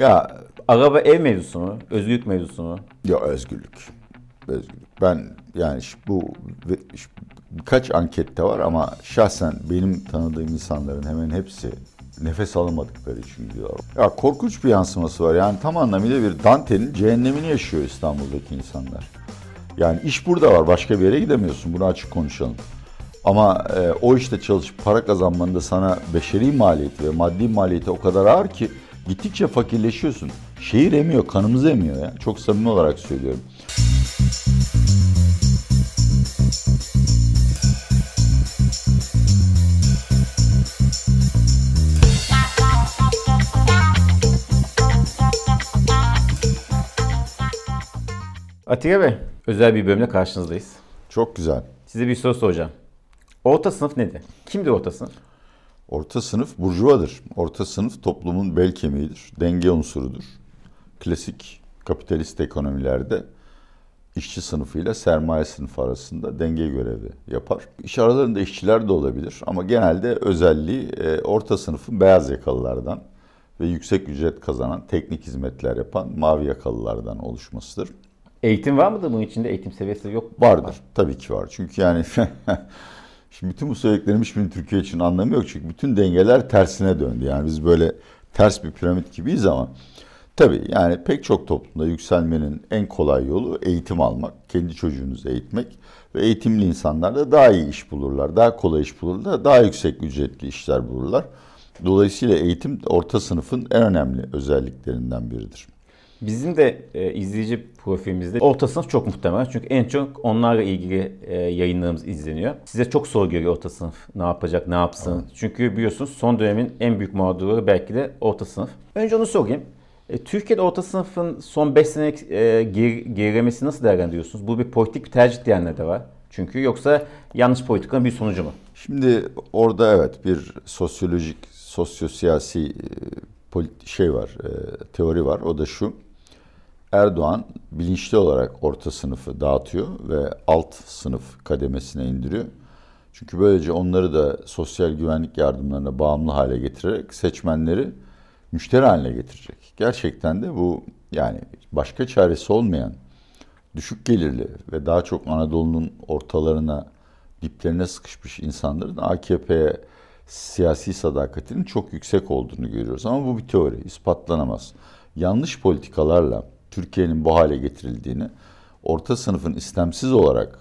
Ya Araba ev mevzusu mu? Özgürlük mevzusu mu? ya özgürlük. Özgürlük. Ben yani bu birkaç ankette var ama şahsen benim tanıdığım insanların hemen hepsi nefes alamadıkları için gidiyorlar. Ya korkunç bir yansıması var. Yani tam anlamıyla bir Dante'nin cehennemini yaşıyor İstanbul'daki insanlar. Yani iş burada var. Başka bir yere gidemiyorsun. Bunu açık konuşalım. Ama e, o işte çalışıp para kazanmanın da sana beşeri maliyeti ve maddi maliyeti o kadar ağır ki gittikçe fakirleşiyorsun. Şehir emiyor, kanımızı emiyor ya. Çok samimi olarak söylüyorum. Atilla Bey, özel bir bölümle karşınızdayız. Çok güzel. Size bir soru soracağım. Orta sınıf nedir? Kimdir orta sınıf? Orta sınıf burjuvadır. Orta sınıf toplumun bel kemiğidir. Denge unsurudur. Klasik kapitalist ekonomilerde işçi sınıfıyla sermaye sınıfı arasında denge görevi yapar. İş aralarında işçiler de olabilir ama genelde özelliği e, orta sınıfın beyaz yakalılardan ve yüksek ücret kazanan, teknik hizmetler yapan mavi yakalılardan oluşmasıdır. Eğitim var mıdır bunun içinde? Eğitim seviyesi yok mu? Vardır. Tabii ki var. Çünkü yani şimdi bütün bu söylediklerim hiçbirinin Türkiye için anlamı yok. Çünkü bütün dengeler tersine döndü. Yani biz böyle ters bir piramit gibiyiz ama tabii yani pek çok toplumda yükselmenin en kolay yolu eğitim almak, kendi çocuğunuzu eğitmek ve eğitimli insanlar da daha iyi iş bulurlar, daha kolay iş bulurlar, daha yüksek ücretli işler bulurlar. Dolayısıyla eğitim orta sınıfın en önemli özelliklerinden biridir. Bizim de e, izleyici profilimizde orta sınıf çok muhtemel. Çünkü en çok onlarla ilgili e, yayınlarımız izleniyor. Size çok soru geliyor orta sınıf. Ne yapacak, ne yapsın? Çünkü biliyorsunuz son dönemin en büyük mağduru belki de orta sınıf. Önce onu sorayım. E, Türkiye'de orta sınıfın son 5 senelik e, geri- gerilemesi nasıl değerlendiriyorsunuz? Bu bir politik bir tercih diyenler de var. Çünkü yoksa yanlış politikanın bir sonucu mu? Şimdi orada evet bir sosyolojik, sosyosiyasi e, şey var, e, teori var. O da şu. Erdoğan bilinçli olarak orta sınıfı dağıtıyor ve alt sınıf kademesine indiriyor. Çünkü böylece onları da sosyal güvenlik yardımlarına bağımlı hale getirerek seçmenleri müşteri haline getirecek. Gerçekten de bu yani başka çaresi olmayan düşük gelirli ve daha çok Anadolu'nun ortalarına, diplerine sıkışmış insanların AKP'ye siyasi sadakatinin çok yüksek olduğunu görüyoruz. Ama bu bir teori, ispatlanamaz. Yanlış politikalarla Türkiye'nin bu hale getirildiğini, orta sınıfın istemsiz olarak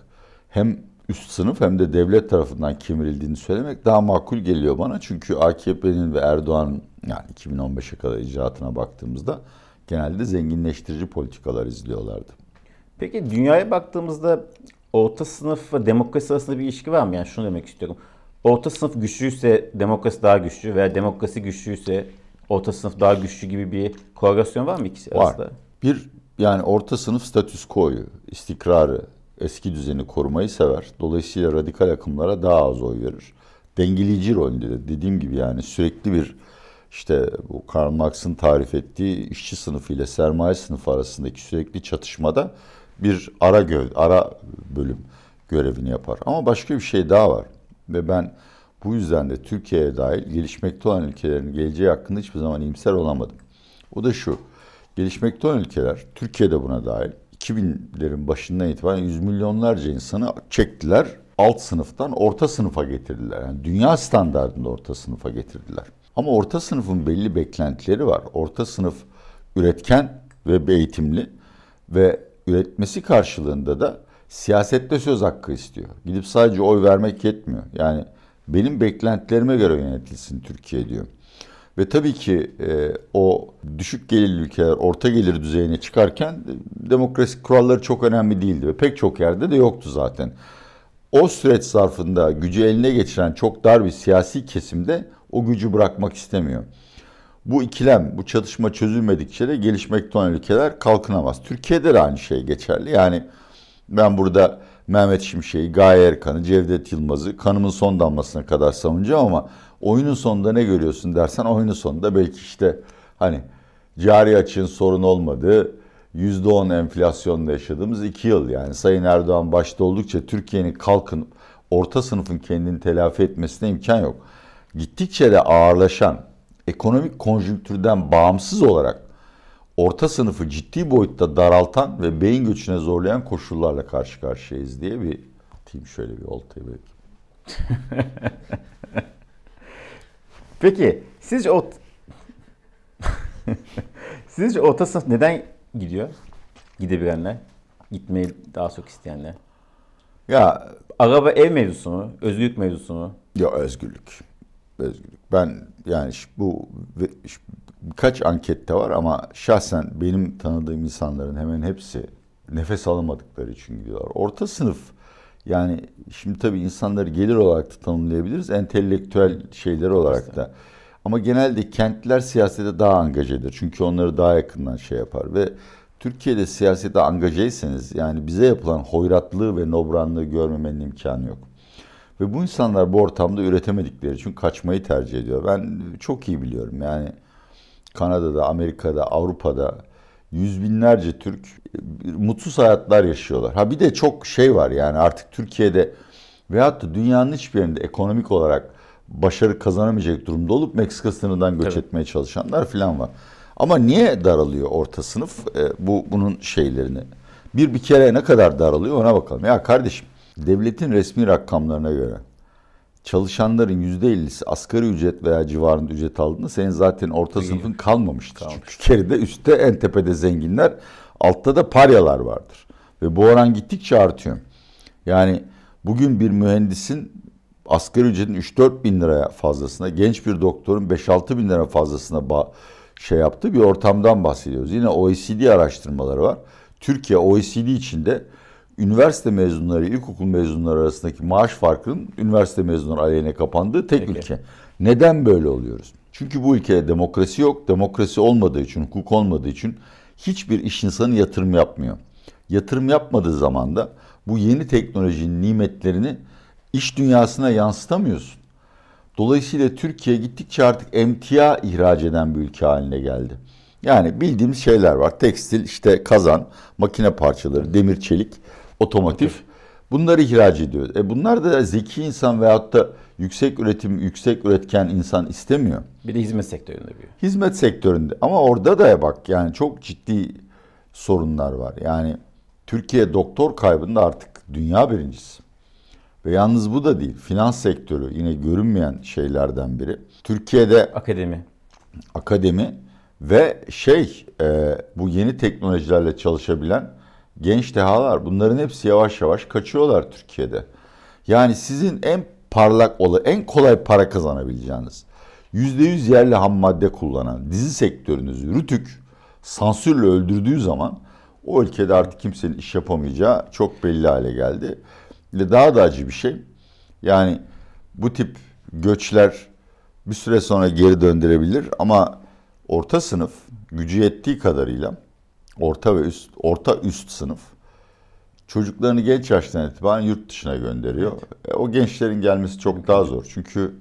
hem üst sınıf hem de devlet tarafından kemirildiğini söylemek daha makul geliyor bana. Çünkü AKP'nin ve Erdoğan'ın yani 2015'e kadar icraatına baktığımızda genelde zenginleştirici politikalar izliyorlardı. Peki dünyaya baktığımızda orta sınıf ve demokrasi arasında bir ilişki var mı? Yani şunu demek istiyorum. Orta sınıf güçlüyse demokrasi daha güçlü veya demokrasi güçlüyse orta sınıf daha güçlü gibi bir korelasyon var mı ikisi Var. arasında? Bir yani orta sınıf statüs quo'yu, istikrarı, eski düzeni korumayı sever. Dolayısıyla radikal akımlara daha az oy verir. Dengeleyici rolündedir. Dediğim gibi yani sürekli bir işte bu Karl Marx'ın tarif ettiği işçi sınıfı ile sermaye sınıfı arasındaki sürekli çatışmada bir ara göv, ara bölüm görevini yapar. Ama başka bir şey daha var ve ben bu yüzden de Türkiye'ye dahil gelişmekte olan ülkelerin geleceği hakkında hiçbir zaman iyimser olamadım. O da şu. Gelişmekte olan ülkeler, Türkiye'de buna dahil 2000'lerin başından itibaren yüz milyonlarca insanı çektiler. Alt sınıftan orta sınıfa getirdiler. Yani dünya standartında orta sınıfa getirdiler. Ama orta sınıfın belli beklentileri var. Orta sınıf üretken ve eğitimli ve üretmesi karşılığında da siyasette söz hakkı istiyor. Gidip sadece oy vermek yetmiyor. Yani benim beklentilerime göre yönetilsin Türkiye diyor. Ve tabii ki e, o düşük gelirli ülkeler orta gelir düzeyine çıkarken e, demokrasi kuralları çok önemli değildi ve pek çok yerde de yoktu zaten. O süreç zarfında gücü eline geçiren çok dar bir siyasi kesimde o gücü bırakmak istemiyor. Bu ikilem, bu çatışma çözülmedikçe de gelişmekte olan ülkeler kalkınamaz. Türkiye'de de aynı şey geçerli. Yani ben burada Mehmet Şimşek'i, Gaye Erkan'ı, Cevdet Yılmaz'ı kanımın son damlasına kadar savunacağım ama oyunun sonunda ne görüyorsun dersen oyunun sonunda belki işte hani cari açığın sorun olmadığı %10 enflasyonla yaşadığımız iki yıl yani Sayın Erdoğan başta oldukça Türkiye'nin kalkınıp orta sınıfın kendini telafi etmesine imkan yok. Gittikçe de ağırlaşan ekonomik konjonktürden bağımsız olarak orta sınıfı ciddi boyutta daraltan ve beyin göçüne zorlayan koşullarla karşı karşıyayız diye bir atayım şöyle bir oltayı belki. Peki sizce o sizce orta sınıf neden gidiyor? Gidebilenler, gitmeyi daha çok isteyenler. Ya Araba ev mevzusu mu? Özgürlük mevzusu mu? ya özgürlük. Özgürlük. Ben yani bu birkaç ankette var ama şahsen benim tanıdığım insanların hemen hepsi nefes alamadıkları için gidiyorlar. Orta sınıf yani şimdi tabii insanları gelir olarak da tanımlayabiliriz. Entelektüel şeyler olarak da. Ama genelde kentler siyasete daha angajedir. Çünkü onları daha yakından şey yapar ve Türkiye'de siyasete angajeyseniz yani bize yapılan hoyratlığı ve nobranlığı görmemenin imkanı yok. Ve bu insanlar bu ortamda üretemedikleri için kaçmayı tercih ediyor. Ben çok iyi biliyorum yani Kanada'da, Amerika'da, Avrupa'da yüz binlerce Türk mutsuz hayatlar yaşıyorlar. Ha bir de çok şey var yani artık Türkiye'de veyahut da dünyanın hiçbir yerinde ekonomik olarak başarı kazanamayacak durumda olup Meksika sınırından göç Tabii. etmeye çalışanlar falan var. Ama niye daralıyor orta sınıf e, bu bunun şeylerini? Bir bir kere ne kadar daralıyor ona bakalım. Ya kardeşim devletin resmi rakamlarına göre çalışanların %50'si asgari ücret veya civarında ücret aldığında senin zaten orta sınıfın kalmamıştır. Çünkü geride üstte en tepede zenginler altta da paryalar vardır. Ve bu oran gittikçe artıyor. Yani bugün bir mühendisin asgari ücretin 3-4 bin liraya fazlasına, genç bir doktorun 5-6 bin lira fazlasına şey yaptığı bir ortamdan bahsediyoruz. Yine OECD araştırmaları var. Türkiye OECD içinde üniversite mezunları, ilkokul mezunları arasındaki maaş farkının üniversite mezunları aleyhine kapandığı tek Peki. ülke. Neden böyle oluyoruz? Çünkü bu ülkede demokrasi yok. Demokrasi olmadığı için, hukuk olmadığı için hiçbir iş insanı yatırım yapmıyor. Yatırım yapmadığı zaman da bu yeni teknolojinin nimetlerini iş dünyasına yansıtamıyorsun. Dolayısıyla Türkiye gittikçe artık emtia ihraç eden bir ülke haline geldi. Yani bildiğimiz şeyler var. Tekstil, işte kazan, makine parçaları, demir çelik, otomotiv. Bunları ihraç ediyor. E bunlar da zeki insan veyahut da yüksek üretim, yüksek üretken insan istemiyor. Bir de hizmet sektöründe bir. Hizmet sektöründe ama orada da bak yani çok ciddi sorunlar var. Yani Türkiye doktor kaybında artık dünya birincisi. Ve yalnız bu da değil. Finans sektörü yine görünmeyen şeylerden biri. Türkiye'de Akademi. akademi ve şey e, bu yeni teknolojilerle çalışabilen genç dehalar bunların hepsi yavaş yavaş kaçıyorlar Türkiye'de. Yani sizin en parlak ola en kolay para kazanabileceğiniz %100 yerli ham madde kullanan dizi sektörünüzü Rütük sansürle öldürdüğü zaman o ülkede artık kimsenin iş yapamayacağı çok belli hale geldi. Ve daha da acı bir şey. Yani bu tip göçler bir süre sonra geri döndürebilir ama orta sınıf gücü yettiği kadarıyla orta ve üst orta üst sınıf çocuklarını genç yaştan itibaren yurt dışına gönderiyor. E, o gençlerin gelmesi çok daha zor. Çünkü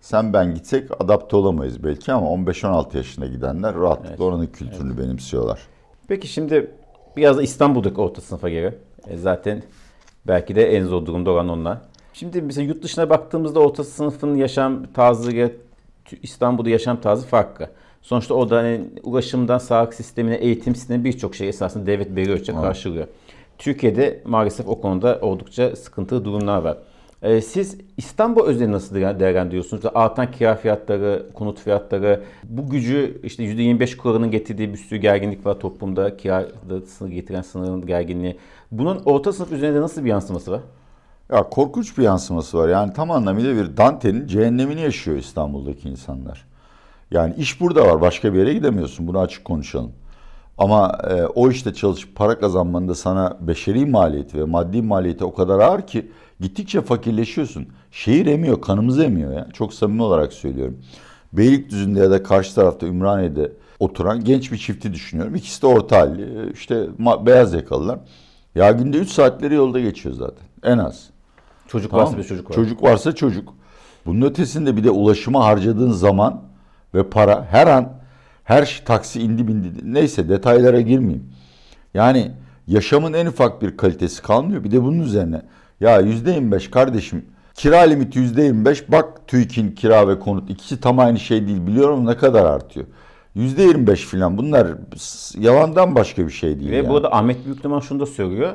sen ben gitsek adapte olamayız belki ama 15-16 yaşına gidenler rahatlıkla Evet. oranın kültürünü benimsiyorlar. Peki şimdi biraz da İstanbul'daki orta sınıfa göre. E, zaten belki de en zor durumda olan onlar. Şimdi mesela yurt dışına baktığımızda orta sınıfın yaşam tarzı İstanbul'da yaşam tarzı farklı. Sonuçta orada hani ulaşımdan sağlık sistemine, eğitim sistemine birçok şey esasında devlet belli ölçüde karşılıyor. Türkiye'de maalesef o konuda oldukça sıkıntılı durumlar var. Ee, siz İstanbul özelinde nasıl değer- değerlendiriyorsunuz? Artan kira fiyatları, konut fiyatları, bu gücü işte %25 kuralının getirdiği bir sürü gerginlik var toplumda. Kirada sınır getiren sınırın gerginliği. Bunun orta sınıf üzerinde nasıl bir yansıması var? Ya korkunç bir yansıması var. Yani tam anlamıyla bir Dante'nin cehennemini yaşıyor İstanbul'daki insanlar. Yani iş burada var. Başka bir yere gidemiyorsun. Bunu açık konuşalım. Ama e, o işte çalışıp para kazanmanın da sana beşeri maliyeti ve maddi maliyeti o kadar ağır ki gittikçe fakirleşiyorsun. Şehir emiyor, kanımızı emiyor ya. Çok samimi olarak söylüyorum. Beylikdüzü'nde ya da karşı tarafta Ümraniye'de oturan genç bir çifti düşünüyorum. İkisi de orta halli. e, işte beyaz yakalılar. Ya günde 3 saatleri yolda geçiyor zaten. En az. Çocuk Tamam varsa mı? bir çocuk var. Çocuk varsa çocuk. Bunun ötesinde bir de ulaşıma harcadığın zaman ve para her an her şey taksi indi bindi neyse detaylara girmeyeyim. Yani yaşamın en ufak bir kalitesi kalmıyor. Bir de bunun üzerine ya %25 kardeşim kira limiti %25 bak TÜİK'in kira ve konut ikisi tam aynı şey değil biliyorum ne kadar artıyor. %25 filan bunlar yalandan başka bir şey değil. Ve yani. burada Ahmet Büyükleman şunu da söylüyor.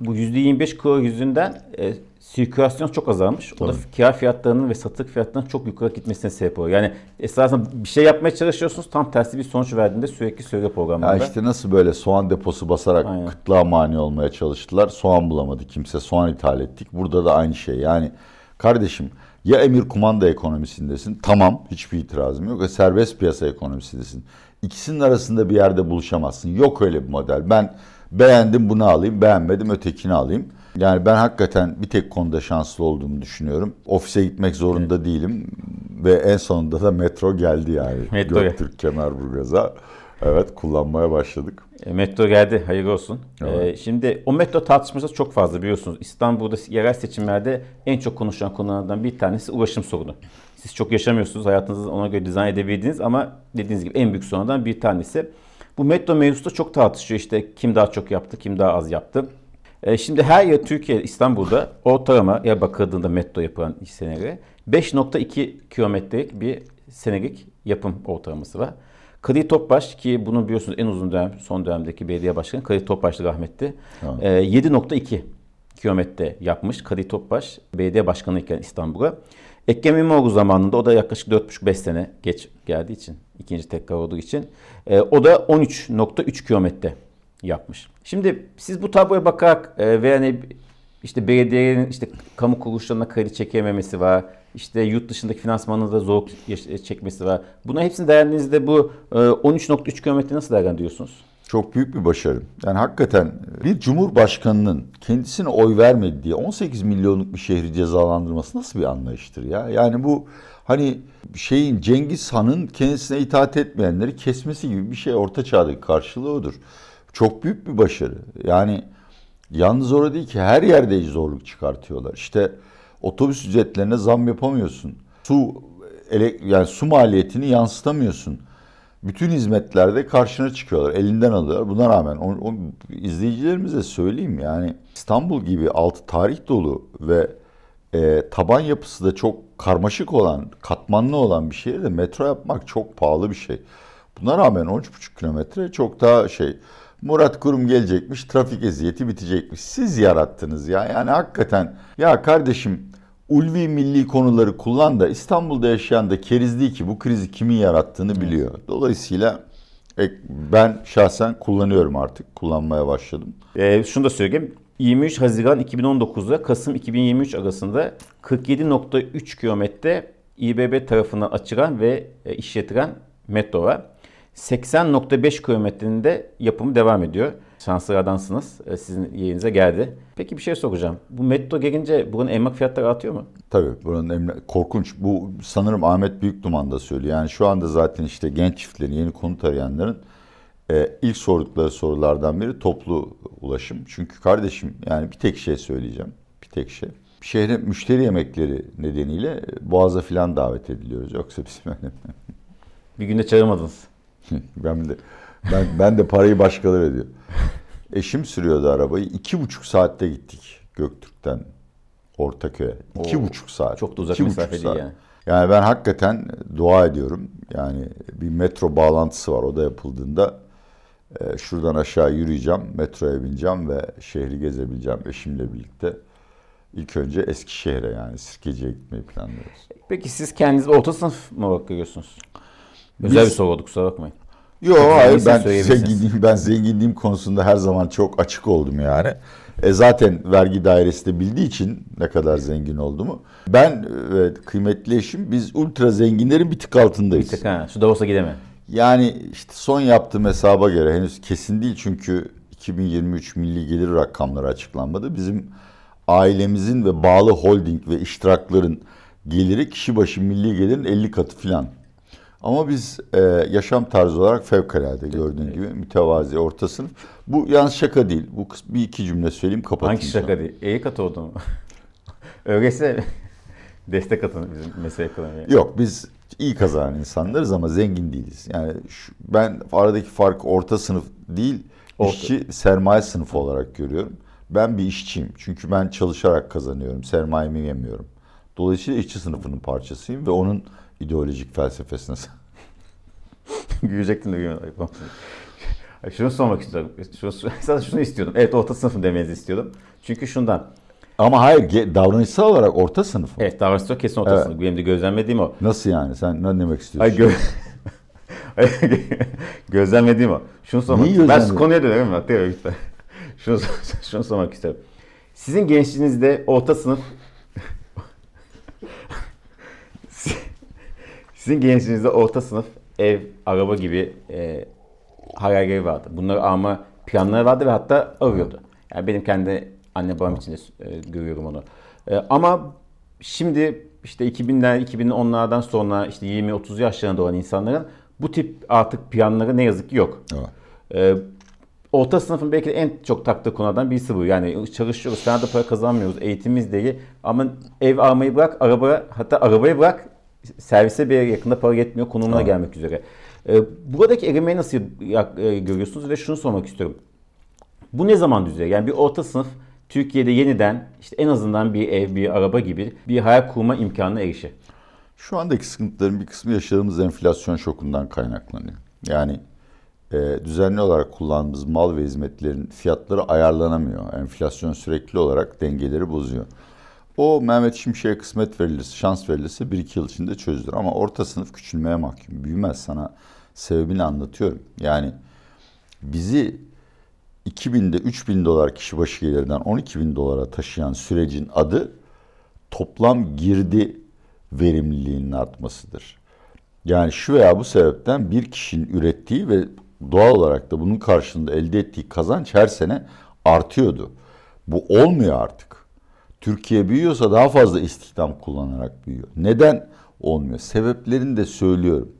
Bu %25 kuru yüzünden e, sirkülasyon çok azalmış. O da Tabii. kira fiyatlarının ve satılık fiyatlarının çok yukarı gitmesine sebep oluyor. Yani esasında bir şey yapmaya çalışıyorsunuz tam tersi bir sonuç verdiğinde sürekli söylüyor Ya programlarda. işte nasıl böyle soğan deposu basarak Aynen. kıtlığa mani olmaya çalıştılar. Soğan bulamadı kimse. Soğan ithal ettik. Burada da aynı şey. Yani kardeşim ya emir kumanda ekonomisindesin. Tamam hiçbir itirazım yok. Ya serbest piyasa ekonomisindesin. İkisinin arasında bir yerde buluşamazsın. Yok öyle bir model. Ben beğendim bunu alayım. Beğenmedim ötekini alayım. Yani ben hakikaten bir tek konuda şanslı olduğumu düşünüyorum. Ofise gitmek zorunda değilim. Ve en sonunda da metro geldi yani. Metro. Göktürk Kemerburgaz'a. Evet kullanmaya başladık. E, Metro geldi, hayırlı olsun. Evet. E, şimdi o metro tartışması çok fazla biliyorsunuz. İstanbul'da yerel seçimlerde en çok konuşulan konulardan bir tanesi ulaşım sorunu. Siz çok yaşamıyorsunuz, hayatınızı ona göre dizayn edebildiniz ama dediğiniz gibi en büyük sorunlardan bir tanesi. Bu metro mevzusu da çok tartışıyor işte kim daha çok yaptı, kim daha az yaptı. E, şimdi her yıl Türkiye, İstanbul'da ortalama ya bakıldığında metro yapılan iş seneleri 5.2 kilometrelik bir senelik yapım ortalaması var. Kadir Topbaş ki bunu biliyorsunuz en uzun dönem son dönemdeki belediye başkanı Kadir Topbaş'tı rahmetli. Tamam. Ee, 7.2 kilometre yapmış Kadir Topbaş belediye başkanı iken İstanbul'a. Ekrem İmamoğlu zamanında o da yaklaşık 4,5-5 sene geç geldiği için ikinci tekrar olduğu için e, o da 13.3 kilometre yapmış. Şimdi siz bu tabloya bakarak e, ve hani işte belediyenin işte kamu kuruluşlarına kredi çekememesi var. İşte yurt dışındaki finansmanında zorluk yaş- çekmesi var. Buna hepsini değerlendirdiğinizde bu e, 13.3 kilometre nasıl değerlendiriyorsunuz? Çok büyük bir başarı. Yani hakikaten bir cumhurbaşkanının kendisine oy vermedi diye 18 milyonluk bir şehri cezalandırması nasıl bir anlayıştır ya? Yani bu hani şeyin Cengiz Han'ın kendisine itaat etmeyenleri kesmesi gibi bir şey orta çağdaki karşılığı odur. Çok büyük bir başarı. Yani yalnız orada değil ki her yerde zorluk çıkartıyorlar. İşte otobüs ücretlerine zam yapamıyorsun. Su yani su maliyetini yansıtamıyorsun. Bütün hizmetlerde karşına çıkıyorlar. Elinden alıyorlar. Buna rağmen o, o izleyicilerimize söyleyeyim yani İstanbul gibi altı tarih dolu ve e, taban yapısı da çok karmaşık olan, katmanlı olan bir şehirde metro yapmak çok pahalı bir şey. Buna rağmen 13,5 kilometre çok daha şey. Murat Kurum gelecekmiş, trafik eziyeti bitecekmiş. Siz yarattınız ya. Yani hakikaten ya kardeşim ulvi milli konuları kullan da İstanbul'da yaşayan da keriz değil ki bu krizi kimin yarattığını biliyor. Dolayısıyla ben şahsen kullanıyorum artık. Kullanmaya başladım. E, şunu da söyleyeyim. 23 Haziran 2019'da Kasım 2023 arasında 47.3 kilometre İBB tarafından açılan ve e, işletilen metro var. 80.5 kilometrenin de yapımı devam ediyor. Şanslılardansınız. E, Sizin yerinize geldi. Peki bir şey soracağım. Bu metro gelince buranın emlak fiyatları artıyor mu? Tabii buranın emla- korkunç. Bu sanırım Ahmet Büyükduman da söylüyor. Yani şu anda zaten işte genç çiftlerin, yeni konut arayanların e, ilk sordukları sorulardan biri toplu ulaşım. Çünkü kardeşim yani bir tek şey söyleyeceğim. Bir tek şey. Şehre müşteri yemekleri nedeniyle Boğaz'a filan davet ediliyoruz. Yoksa bizim Bir günde çağırmadınız. ben de ben, ben de parayı başkaları ödüyor. Eşim sürüyordu arabayı. iki buçuk saatte gittik Göktürk'ten Ortaköy'e. İki Oo, buçuk saat. çok da uzak İki mesafe değil saat. yani. Yani ben hakikaten dua ediyorum. Yani bir metro bağlantısı var. O da yapıldığında e, şuradan aşağı yürüyeceğim, metroya bineceğim ve şehri gezebileceğim eşimle birlikte. İlk önce Eskişehir'e yani Sirkeci'ye gitmeyi planlıyoruz. Peki siz kendiniz orta sınıf mı bakıyorsunuz? Özel Biz- bir soru oldu kusura bakmayın. Yok hayır ben zenginliğim, ben zenginliğim konusunda her zaman çok açık oldum yani. E zaten vergi dairesi de bildiği için ne kadar zengin olduğumu. Ben ve kıymetli eşim biz ultra zenginlerin bir tık altındayız. Bir tek ha, şu Davos'a gideme. Yani işte son yaptığım hesaba göre henüz kesin değil çünkü 2023 milli gelir rakamları açıklanmadı. Bizim ailemizin ve bağlı holding ve iştirakların geliri kişi başı milli gelirin 50 katı filan. Ama biz e, yaşam tarzı olarak fevkalade gördüğün gibi mütevazi orta sınıf. Bu yalnız şaka değil. Bu bir iki cümle söyleyeyim kapatayım. Hangi şaka değil? İyi katı oldu mu? Öyleyse destek atın bizim mesele ekonomiye. Yok biz iyi kazanan insanlarız ama zengin değiliz. Yani şu, ben aradaki fark orta sınıf değil, Orta. işçi sermaye sınıfı olarak görüyorum. Ben bir işçiyim. Çünkü ben çalışarak kazanıyorum. Sermayemi yemiyorum. Dolayısıyla işçi sınıfının parçasıyım ve onun ideolojik felsefesine Gülecektin de gülmedin. Şunu sormak istiyorum. Şunu, sadece şunu istiyordum. Evet orta sınıfım demenizi istiyordum. Çünkü şundan. Ama hayır davranışsal olarak orta sınıf. Evet davranışsal kesin orta evet. sınıf. Benim de gözlemlediğim o. Nasıl yani? Sen ne demek istiyorsun? Hayır, gö gözlemlediğim o. Şunu sormak istiyorum. Ben konuya dönerim bak. Lütfen. Şunu, şunu sormak istiyorum. Sizin gençliğinizde orta sınıf Sizin gençliğinizde orta sınıf ev, araba gibi e, hayalleri vardı. Bunları alma planları vardı ve hatta arıyordu. Yani benim kendi anne babam için de e, görüyorum onu. E, ama şimdi işte 2000'ler, 2010'lardan sonra işte 20-30 yaşlarında olan insanların bu tip artık planları ne yazık ki yok. Evet. E, orta sınıfın belki de en çok taktığı konulardan birisi bu. Yani çalışıyoruz, sana da para kazanmıyoruz, eğitimimiz değil. Ama ev almayı bırak, araba hatta arabayı bırak servise bir yakında para yetmiyor konumuna evet. gelmek üzere. E, buradaki erimeyi nasıl e, görüyorsunuz ve şunu sormak istiyorum. Bu ne zaman düzelir? Yani bir orta sınıf Türkiye'de yeniden işte en azından bir ev, bir araba gibi bir hayal kurma imkanına erişir. Şu andaki sıkıntıların bir kısmı yaşadığımız enflasyon şokundan kaynaklanıyor. Yani e, düzenli olarak kullandığımız mal ve hizmetlerin fiyatları ayarlanamıyor. Enflasyon sürekli olarak dengeleri bozuyor. O Mehmet Şimşek'e kısmet verilirse, şans verilirse bir iki yıl içinde çözülür. Ama orta sınıf küçülmeye mahkum. Büyümez sana sebebini anlatıyorum. Yani bizi 2000'de 3000 dolar kişi başı gelirden 12 bin dolara taşıyan sürecin adı toplam girdi verimliliğinin artmasıdır. Yani şu veya bu sebepten bir kişinin ürettiği ve doğal olarak da bunun karşılığında elde ettiği kazanç her sene artıyordu. Bu olmuyor artık. Türkiye büyüyorsa daha fazla istihdam kullanarak büyüyor. Neden olmuyor? Sebeplerini de söylüyorum.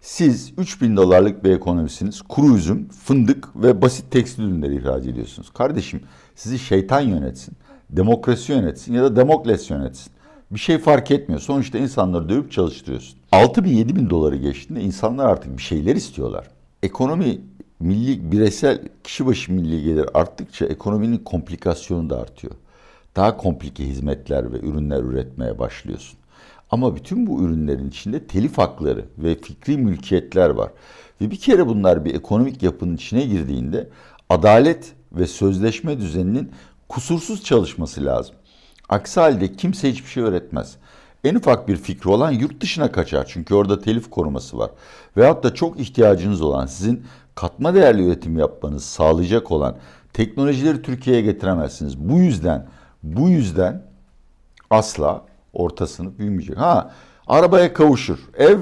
Siz 3000 dolarlık bir ekonomisiniz. Kuru üzüm, fındık ve basit tekstil ürünleri ihraç ediyorsunuz. Kardeşim sizi şeytan yönetsin, demokrasi yönetsin ya da demokrasi yönetsin. Bir şey fark etmiyor. Sonuçta insanları dövüp çalıştırıyorsun. 6 bin 7 bin doları geçtiğinde insanlar artık bir şeyler istiyorlar. Ekonomi milli bireysel kişi başı milli gelir arttıkça ekonominin komplikasyonu da artıyor daha komplike hizmetler ve ürünler üretmeye başlıyorsun. Ama bütün bu ürünlerin içinde telif hakları ve fikri mülkiyetler var. Ve bir kere bunlar bir ekonomik yapının içine girdiğinde adalet ve sözleşme düzeninin kusursuz çalışması lazım. Aksi halde kimse hiçbir şey öğretmez. En ufak bir fikri olan yurt dışına kaçar çünkü orada telif koruması var. Veyahut da çok ihtiyacınız olan sizin katma değerli üretim yapmanızı sağlayacak olan teknolojileri Türkiye'ye getiremezsiniz. Bu yüzden bu yüzden asla orta sınıf büyümeyecek. Ha arabaya kavuşur. Ev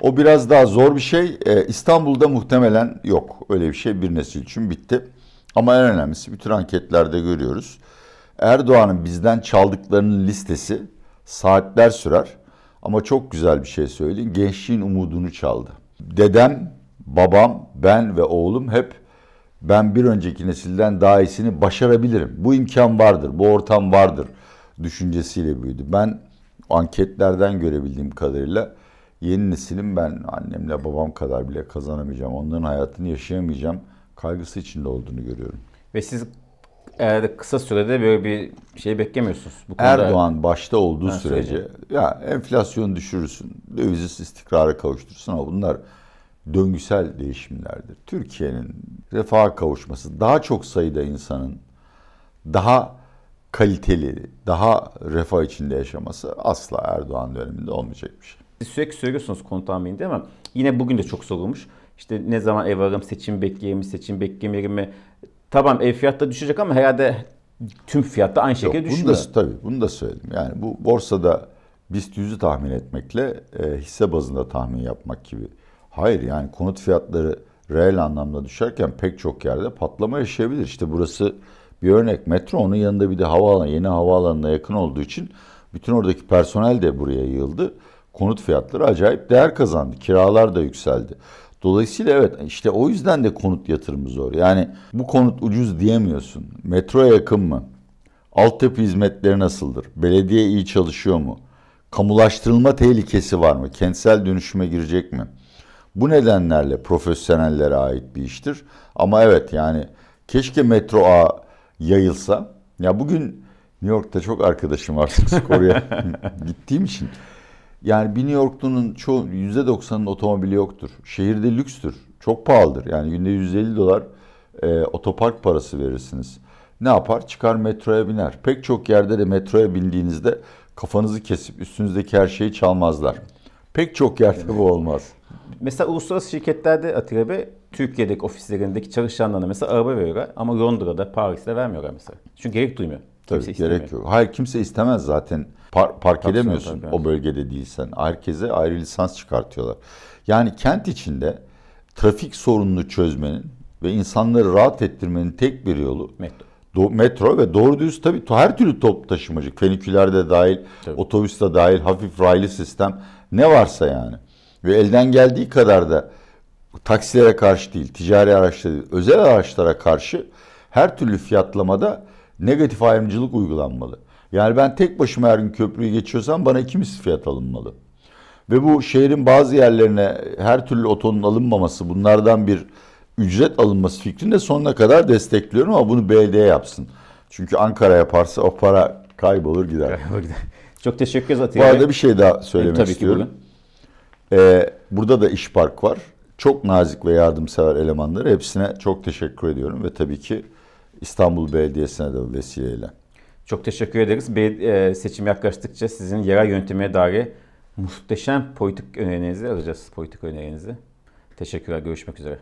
o biraz daha zor bir şey. Ee, İstanbul'da muhtemelen yok. Öyle bir şey bir nesil için bitti. Ama en önemlisi bütün anketlerde görüyoruz. Erdoğan'ın bizden çaldıklarının listesi saatler sürer. Ama çok güzel bir şey söyleyeyim. Gençliğin umudunu çaldı. Dedem, babam, ben ve oğlum hep ben bir önceki nesilden daha iyisini başarabilirim. Bu imkan vardır, bu ortam vardır düşüncesiyle büyüdü. Ben anketlerden görebildiğim kadarıyla yeni neslin ben annemle babam kadar bile kazanamayacağım, onların hayatını yaşayamayacağım kaygısı içinde olduğunu görüyorum. Ve siz eğer kısa sürede böyle bir şey beklemiyorsunuz. Bu konuda... Erdoğan başta olduğu ha, sürece söyleyeyim. ya enflasyonu düşürürsün, döviz istikrara kavuşturursun ama bunlar döngüsel değişimlerdir. Türkiye'nin refaha kavuşması, daha çok sayıda insanın daha kaliteli, daha refah içinde yaşaması asla Erdoğan döneminde olmayacak bir şey. Siz sürekli söylüyorsunuz konu tahmini değil mi? Yine bugün de çok sorulmuş. İşte ne zaman ev alırım, seçim bekleyeyim mi, seçim beklemeyelim mi? Tamam ev fiyatı düşecek ama herhalde tüm fiyatta aynı şekilde Yok, düşmüyor. Bunu da, tabii bunu da söyledim. Yani bu borsada BIST 100'ü tahmin etmekle e, hisse bazında tahmin yapmak gibi Hayır yani konut fiyatları reel anlamda düşerken pek çok yerde patlama yaşayabilir. İşte burası bir örnek. Metro onun yanında bir de havaalanı, yeni havaalanına yakın olduğu için bütün oradaki personel de buraya yığıldı. Konut fiyatları acayip değer kazandı. Kiralar da yükseldi. Dolayısıyla evet işte o yüzden de konut yatırımı zor. Yani bu konut ucuz diyemiyorsun. Metroya yakın mı? Altyapı hizmetleri nasıldır? Belediye iyi çalışıyor mu? Kamulaştırılma tehlikesi var mı? Kentsel dönüşüme girecek mi? Bu nedenlerle profesyonellere ait bir iştir. Ama evet yani keşke metro ağ yayılsa. Ya bugün New York'ta çok arkadaşım var oraya gittiğim için. Yani bir New Yorklu'nun çoğu %90'ının otomobili yoktur. Şehirde lükstür. Çok pahalıdır. Yani günde 150 dolar e, otopark parası verirsiniz. Ne yapar? Çıkar metroya biner. Pek çok yerde de metroya bindiğinizde kafanızı kesip üstünüzdeki her şeyi çalmazlar. Pek çok yerde bu olmaz. Mesela uluslararası şirketlerde Atilla Bey, Türkiye'deki ofislerindeki çalışanlarına mesela araba veriyorlar ama Londra'da, Paris'te vermiyorlar mesela. Çünkü gerek duymuyor. Tabii Kimse gerek istemiyor. yok. Hayır kimse istemez zaten. Par- park Tabii, edemiyorsun tabii, o bölgede değilsen. Herkese ayrı lisans çıkartıyorlar. Yani kent içinde trafik sorununu çözmenin ve insanları rahat ettirmenin tek bir yolu Metro. Do- metro ve doğru düz tabii her türlü top taşımacı. Feniküler de dahil, Tabii. otobüs de dahil, hafif raylı sistem ne varsa yani. Ve elden geldiği kadar da taksilere karşı değil, ticari araçlara değil, özel araçlara karşı her türlü fiyatlamada negatif ayrımcılık uygulanmalı. Yani ben tek başıma her gün köprüyü geçiyorsam bana iki misli fiyat alınmalı. Ve bu şehrin bazı yerlerine her türlü otonun alınmaması, bunlardan bir ücret alınması fikrini de sonuna kadar destekliyorum ama bunu belediye yapsın. Çünkü Ankara yaparsa o para kaybolur gider. Çok teşekkür ederiz Bu Atilla Bey. arada bir şey daha söylemek Tabii ki istiyorum. buyurun. Ee, burada da iş park var. Çok nazik ve yardımsever elemanları. Hepsine çok teşekkür ediyorum ve tabii ki İstanbul Belediyesi'ne de vesileyle. Çok teşekkür ederiz. Be- e, seçim yaklaştıkça sizin yerel yönetime dair muhteşem politik önerilerinizi alacağız. Politik önerilerinizi. Teşekkürler. Görüşmek üzere.